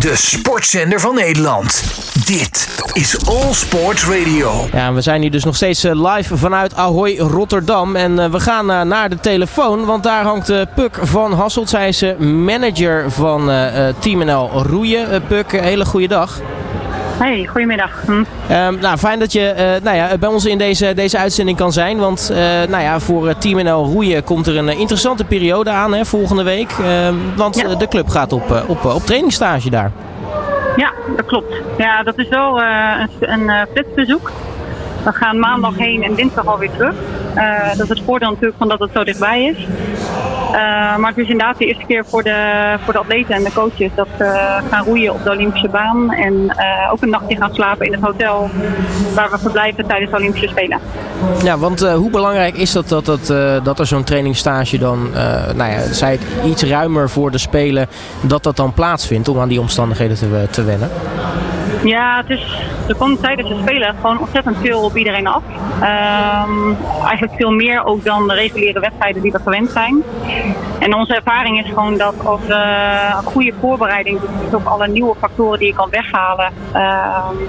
de sportzender van Nederland. Dit is All Sports Radio. Ja, we zijn hier dus nog steeds eh, live vanuit Ahoy Rotterdam. En eh, we gaan eh, naar de telefoon, want daar hangt Puk van Hasselt. Zij is manager van Team NL Roeien. Puk, hele goede dag. Hey, goedemiddag. Hm. Um, nou, fijn dat je uh, nou ja, bij ons in deze, deze uitzending kan zijn. Want uh, nou ja, voor Team NL Roeien komt er een interessante periode aan hè, volgende week. Uh, want ja. de club gaat op, op, op trainingsstage daar. Ja, dat klopt. Ja, dat is wel een, een flitsbezoek. We gaan maandag heen en dinsdag alweer terug. Uh, dat is het voordeel natuurlijk van dat het zo dichtbij is. Uh, maar het is inderdaad de eerste keer voor de, voor de atleten en de coaches dat ze gaan roeien op de Olympische baan. En uh, ook een nachtje gaan slapen in het hotel waar we verblijven tijdens de Olympische Spelen. Ja, want hoe belangrijk is dat dat, dat, dat er zo'n trainingsstage dan, nou ja, zij het iets ruimer voor de Spelen, dat dat dan plaatsvindt om aan die omstandigheden te, te wennen? Ja, het is, er komt tijdens de Spelen gewoon ontzettend veel op iedereen af. Um, eigenlijk veel meer ook dan de reguliere wedstrijden die we gewend zijn. En onze ervaring is gewoon dat als we een goede voorbereiding doen, dus ook alle nieuwe factoren die je kan weghalen, um,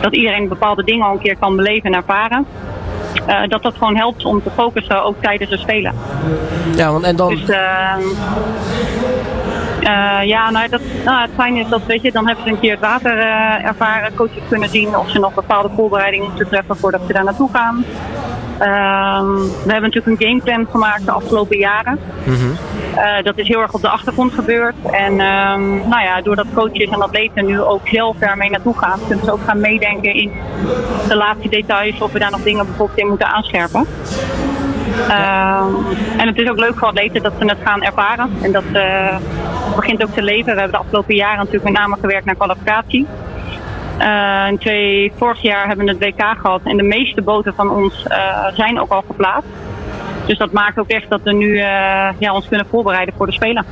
dat iedereen bepaalde dingen al een keer kan beleven en ervaren. Uh, dat dat gewoon helpt om te focussen ook tijdens de Spelen. Ja, want en dan... Dus, uh, ja, nou, dat, nou, het fijne is dat, weet je, dan hebben ze een keer het water uh, ervaren, coaches kunnen zien of ze nog bepaalde voorbereidingen moeten treffen voordat ze daar naartoe gaan. Um, we hebben natuurlijk een gameplan gemaakt de afgelopen jaren. Mm -hmm. uh, dat is heel erg op de achtergrond gebeurd. En um, nou ja, doordat coaches en atleten nu ook zelf daarmee naartoe gaan, kunnen ze ook gaan meedenken in de laatste details of we daar nog dingen bijvoorbeeld in moeten aanscherpen. Um, en het is ook leuk voor atleten dat ze het gaan ervaren en dat uh, begint ook te leven. We hebben de afgelopen jaren natuurlijk met name gewerkt naar kwalificatie. In twee, vorig jaar hebben we het WK gehad en de meeste boten van ons uh, zijn ook al geplaatst. Dus dat maakt ook echt dat we nu ja, ons kunnen voorbereiden voor de Spelen.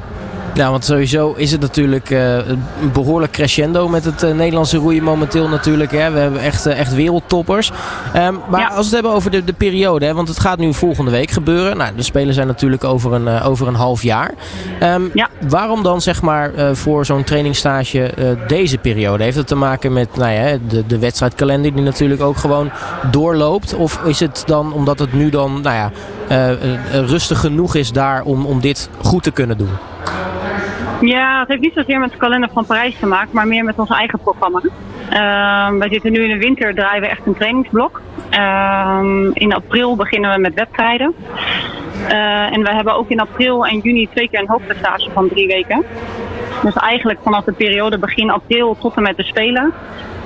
Ja, want sowieso is het natuurlijk uh, een behoorlijk crescendo met het uh, Nederlandse roeien momenteel natuurlijk. Hè. We hebben echt, uh, echt wereldtoppers. Um, maar ja. als we het hebben over de, de periode, hè, want het gaat nu volgende week gebeuren. Nou, de Spelen zijn natuurlijk over een, over een half jaar. Um, ja. Waarom dan zeg maar voor zo'n trainingsstage deze periode? Heeft het te maken met nou ja, de, de wedstrijdkalender die natuurlijk ook gewoon doorloopt? Of is het dan omdat het nu dan nou ja, rustig genoeg is daar om, om dit goed te kunnen doen? Ja, het heeft niet zozeer met de kalender van Parijs te maken, maar meer met ons eigen programma. Uh, wij zitten nu in de winter, draaien we echt een trainingsblok. Uh, in april beginnen we met wedstrijden. Uh, en we hebben ook in april en juni twee keer een hoofdprestage van drie weken. Dus eigenlijk vanaf de periode begin april tot en met de Spelen.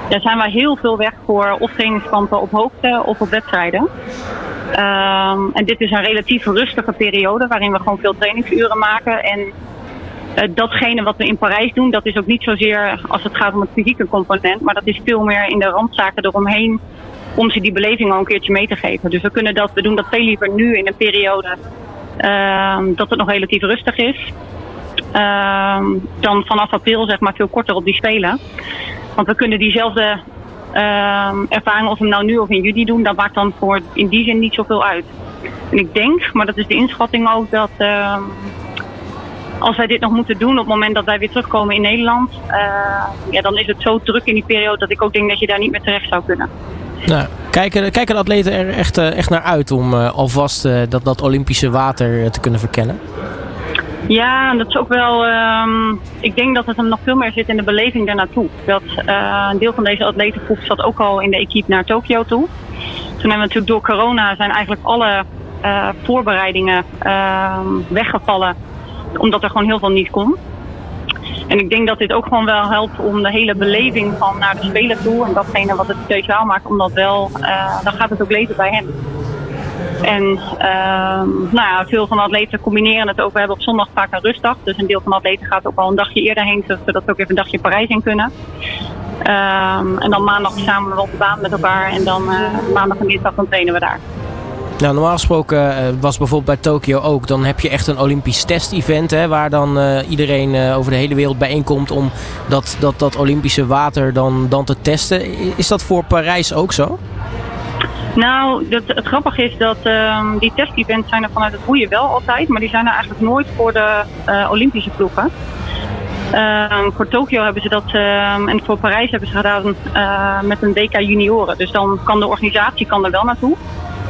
Daar zijn wij heel veel weg voor of trainingskampen op hoogte of op wedstrijden. Um, en dit is een relatief rustige periode waarin we gewoon veel trainingsuren maken. En datgene wat we in Parijs doen, dat is ook niet zozeer als het gaat om het fysieke component, maar dat is veel meer in de randzaken eromheen om ze die beleving al een keertje mee te geven. Dus we kunnen dat, we doen dat veel liever nu in een periode uh, dat het nog relatief rustig is. Uh, dan vanaf april zeg maar veel korter op die spelen. Want we kunnen diezelfde uh, ervaring of we hem nou nu of in juli doen, dat maakt dan voor in die zin niet zoveel uit. En ik denk, maar dat is de inschatting ook, dat als wij dit nog moeten doen op het moment dat wij weer terugkomen in Nederland, uh, ja, dan is het zo druk in die periode dat ik ook denk dat je daar niet meer terecht zou kunnen. Nou, kijken, kijken de atleten er echt, uh, echt naar uit om uh, alvast dat, dat Olympische water te kunnen verkennen? Ja, dat is ook wel. Um, ik denk dat het hem nog veel meer zit in de beleving daarnaartoe. Dat een deel van deze atletengroep zat ook al in de equipe naar Tokio toe. Toen hebben we natuurlijk door corona zijn eigenlijk alle voorbereidingen weggevallen omdat er gewoon heel veel niet kon. En ik denk dat dit ook gewoon wel helpt om de hele beleving van naar de speler toe en datgene wat het speciaal maakt, om dat wel, uh, dan gaat het ook leven bij hen. En uh, nou ja, veel van de atleten combineren het ook. We hebben op zondag vaak een rustdag. Dus een deel van de atleten gaat ook al een dagje eerder heen, zodat we ook even een dagje Parijs in kunnen. Um, en dan maandag samen wel op de baan met elkaar. En dan uh, maandag en dinsdag trainen we daar. Nou, normaal gesproken uh, was bijvoorbeeld bij Tokio ook. Dan heb je echt een Olympisch test-event. Waar dan uh, iedereen uh, over de hele wereld bijeenkomt om dat, dat, dat Olympische water dan, dan te testen. Is dat voor Parijs ook zo? Nou, het grappige is dat um, die test-events zijn er vanuit het roeien wel altijd. Maar die zijn er eigenlijk nooit voor de Olympische ploegen. Ehm, voor Tokio hebben ze dat ehm, en voor Parijs hebben ze gedaan uh, met een DK junioren. Dus dan kan de organisatie kan er wel naartoe.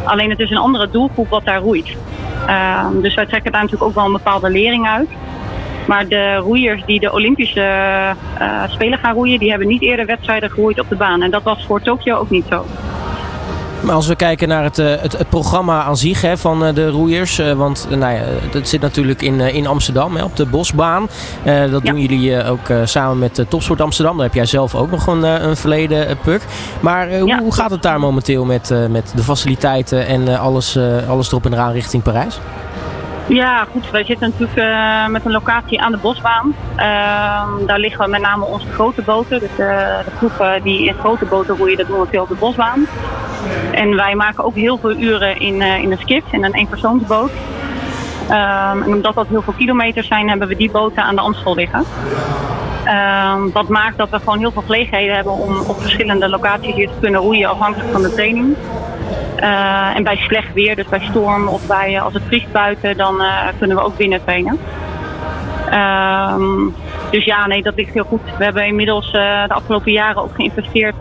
Alleen het is een andere doelgroep wat daar roeit. Ehm, dus wij trekken daar natuurlijk ook wel een bepaalde lering uit. Maar de roeiers die de Olympische uh, Spelen gaan roeien, die hebben niet eerder wedstrijden geroeid op de baan. En dat was voor Tokio ook niet zo. Maar als we kijken naar het, het, het programma aan zich hè, van de roeiers. want nou ja, dat zit natuurlijk in, in Amsterdam hè, op de Bosbaan. dat doen jullie ook samen met Topsport Amsterdam. Daar heb jij zelf ook nog een, een verleden, Puk. Maar hoe, ja. hoe, gaat het daar momenteel met, met de faciliteiten en alles, alles erop en eraan richting Parijs? Ja, goed. Wij zitten natuurlijk uh, met een locatie aan de bosbaan. Uh, daar liggen met name onze grote boten. Dus uh, de groepen die in grote boten roeien, dat doen we veel op de bosbaan. En wij maken ook heel veel uren in, in een skip, in een eenpersoonsboot. en omdat dat heel veel kilometers zijn, hebben we die boten aan de Amstel liggen. wat maakt dat we gewoon heel veel gelegenheden hebben om op verschillende locaties hier te kunnen roeien afhankelijk van de training. Uh, en bij slecht weer, dus bij storm of bij, uh, als het vriest buiten, dan kunnen we ook binnen trainen. Um, dus ja, nee, dat ligt heel goed. We hebben inmiddels de afgelopen jaren ook geïnvesteerd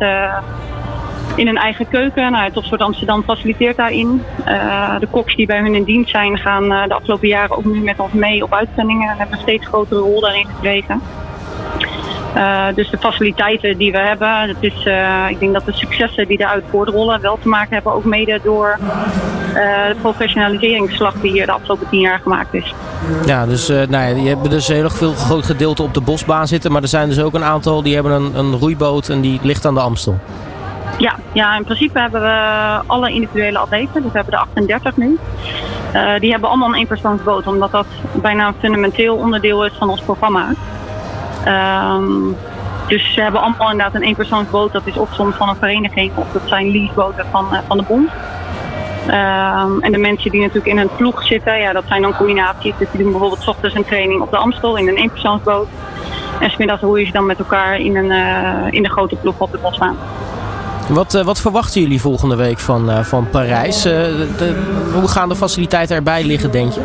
in een eigen keuken. Nou, Topsport Amsterdam faciliteert daarin. de koks die bij hun in dienst zijn, gaan de afgelopen jaren ook nu met ons mee op uitzendingen en hebben een steeds grotere rol daarin gekregen. Uh, dus de faciliteiten die we hebben, dat is, ik denk dat de successen die eruit voortrollen wel te maken hebben ook mede door de professionaliseringsslag die hier de afgelopen tien jaar gemaakt is. Ja, dus nou ja, je hebt dus heel veel groot gedeelte op de bosbaan zitten, maar er zijn dus ook een aantal die hebben een, een roeiboot en die ligt aan de Amstel. Ja, ja, in principe hebben we alle individuele atleten, dus we hebben er 38 nu. die hebben allemaal een eenpersoonsboot, omdat dat bijna een fundamenteel onderdeel is van ons programma. Um, dus ze hebben allemaal inderdaad een eenpersoonsboot. Dat is of soms van een vereniging of dat zijn leaseboten van, uh, van de bond. Um, en de mensen die natuurlijk in een ploeg zitten, ja, dat zijn dan combinaties. Dus die doen bijvoorbeeld s ochtends een training op de Amstel in een eenpersoonsboot. En smiddags roeien ze dan met elkaar in, een, uh, in de grote ploeg op de bosbaan. Wat, uh, wat verwachten jullie volgende week van, uh, van Parijs? Uh, de, hoe gaan de faciliteiten erbij liggen, denk je?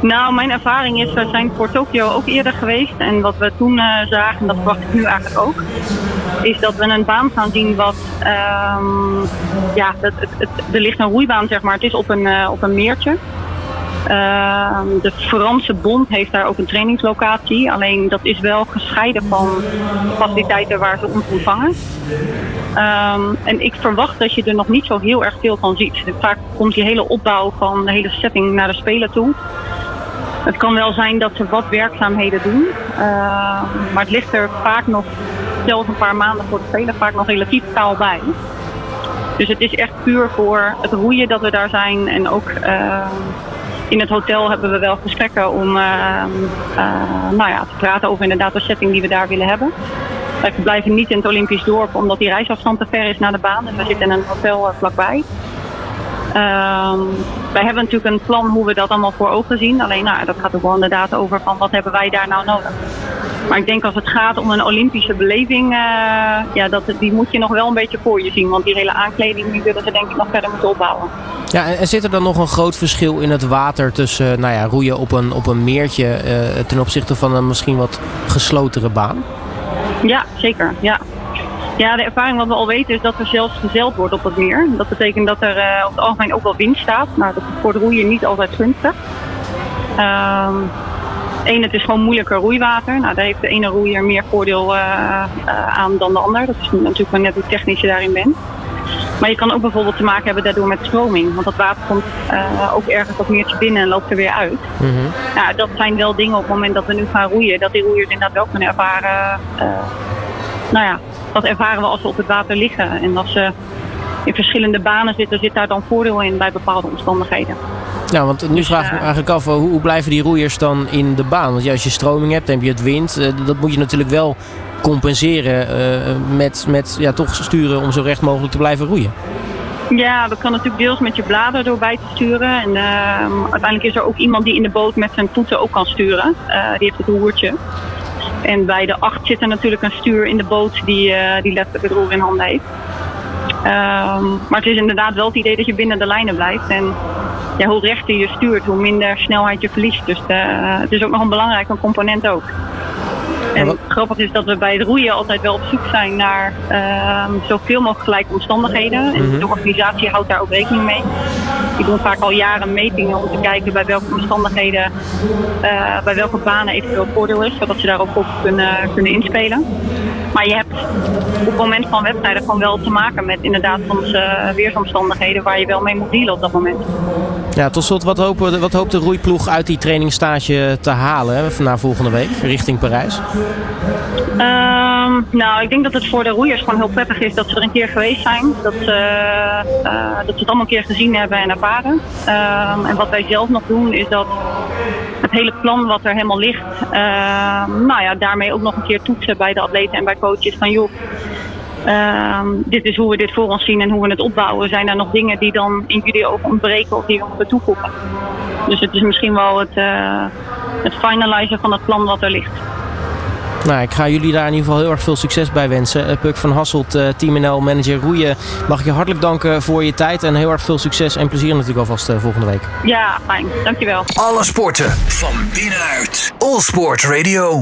Nou, mijn ervaring is, we zijn voor Tokio ook eerder geweest. En wat we toen zagen, en dat verwacht ik nu eigenlijk ook, is dat we een baan gaan zien wat, um, ja, het, het, er ligt een roeibaan zeg maar, het is op een, op een meertje. Uh, de Franse Bond heeft daar ook een trainingslocatie. Alleen dat is wel gescheiden van de faciliteiten waar ze ons ontvangen. Um, en ik verwacht dat je er nog niet zo heel erg veel van ziet. Vaak komt die hele opbouw van de hele setting naar de Spelen toe. Het kan wel zijn dat ze wat werkzaamheden doen. Uh, maar het ligt er vaak nog, zelfs een paar maanden voor de Spelen, vaak nog relatief kaal bij. Dus het is echt puur voor het roeien dat we daar zijn. En ook in het hotel hebben we wel gesprekken om uh, nou ja, te praten over inderdaad de setting die we daar willen hebben. Wij blijven niet in het Olympisch dorp omdat die reisafstand te ver is naar de baan. En we zitten in een hotel vlakbij. Um, wij hebben natuurlijk een plan hoe we dat allemaal voor ogen zien. Alleen nou, dat gaat ook wel inderdaad over van wat hebben wij daar nou nodig. Maar ik denk als het gaat om een Olympische beleving, uh, ja, dat, die moet je nog wel een beetje voor je zien. Want die hele aankleding die willen ze denk ik nog verder moeten opbouwen. Ja, en zit er dan nog een groot verschil in het water tussen nou ja, roeien op een, op een meertje uh, ten opzichte van een misschien wat geslotere baan? Ja, zeker. Ja. Ja, de ervaring wat we al weten is dat er zelfs gezeild wordt op het meer. Dat betekent dat er uh, op het algemeen ook wel wind staat. Nou, dat is voor het roeien niet altijd gunstig. Um, Eén, het is gewoon moeilijker roeiwater. Nou, daar heeft de ene roeier meer voordeel uh, uh, aan dan de ander. Dat is natuurlijk maar net hoe technisch je daarin bent. Maar je kan ook bijvoorbeeld te maken hebben daardoor met stroming. Want dat water komt uh, ook ergens wat meertje binnen en loopt er weer uit. Mm -hmm. nou, dat zijn wel dingen op het moment dat we nu gaan roeien. Dat die roeiers inderdaad wel kunnen ervaren. nou ja, dat ervaren we als we op het water liggen. En als ze in verschillende banen zitten, zit daar dan voordeel in bij bepaalde omstandigheden. Ja, want nu dus, vraag ik me eigenlijk af, hoe, hoe blijven die roeiers dan in de baan? Want ja, als je stroming hebt, dan heb je het wind. Uh, dat moet je natuurlijk wel compenseren uh, met, met ja, toch sturen om zo recht mogelijk te blijven roeien. Ja, dat kan natuurlijk deels met je blader doorbij te sturen. En uh, uiteindelijk is er ook iemand die in de boot met zijn voeten ook kan sturen. die heeft het roertje. En bij de acht zit er natuurlijk een stuur in de boot die, die letterlijk het roer in handen heeft. Um, maar het is inderdaad wel het idee dat je binnen de lijnen blijft. En ja, hoe rechter je stuurt, hoe minder snelheid je verliest. Dus de, het is ook nog een belangrijke component ook. En grappig is dat we bij het roeien altijd wel op zoek zijn naar uh, zoveel mogelijk gelijke omstandigheden. En mhm. de organisatie houdt daar ook rekening mee. Die doen vaak al jaren metingen om te kijken bij welke omstandigheden, uh, bij welke banen eventueel voordeel is, zodat ze daarop op kunnen, kunnen inspelen. Maar je hebt op het moment van wedstrijden gewoon wel te maken met inderdaad soms uh, weersomstandigheden waar je wel mee moet dealen op dat moment. Ja, tot slot, wat, hopen, wat hoopt de roeiploeg uit die trainingstage te halen hè, volgende week richting Parijs? Um, nou, ik denk dat het voor de roeiers gewoon heel prettig is dat ze er een keer geweest zijn. Dat, uh, dat ze het allemaal een keer gezien hebben en ervaren. Um, en wat wij zelf nog doen is dat het hele plan wat er helemaal ligt, uh, nou ja, daarmee ook nog een keer toetsen bij de atleten en bij coaches van joh. Uh, dit is hoe we dit voor ons zien en hoe we het opbouwen. Zijn er nog dingen die dan in jullie ogen ontbreken of die we moeten toevoegen? Dus het is misschien wel het, uh, het finalizen van het plan wat er ligt. Nou, ik ga jullie daar in ieder geval heel erg veel succes bij wensen. Uh, Puk van Hasselt, uh, Team NL Manager Roeien. Mag ik je hartelijk danken voor je tijd en heel erg veel succes en plezier natuurlijk alvast uh, volgende week. Ja, fijn. Dankjewel. Alle sporten van binnenuit. All Sport Radio.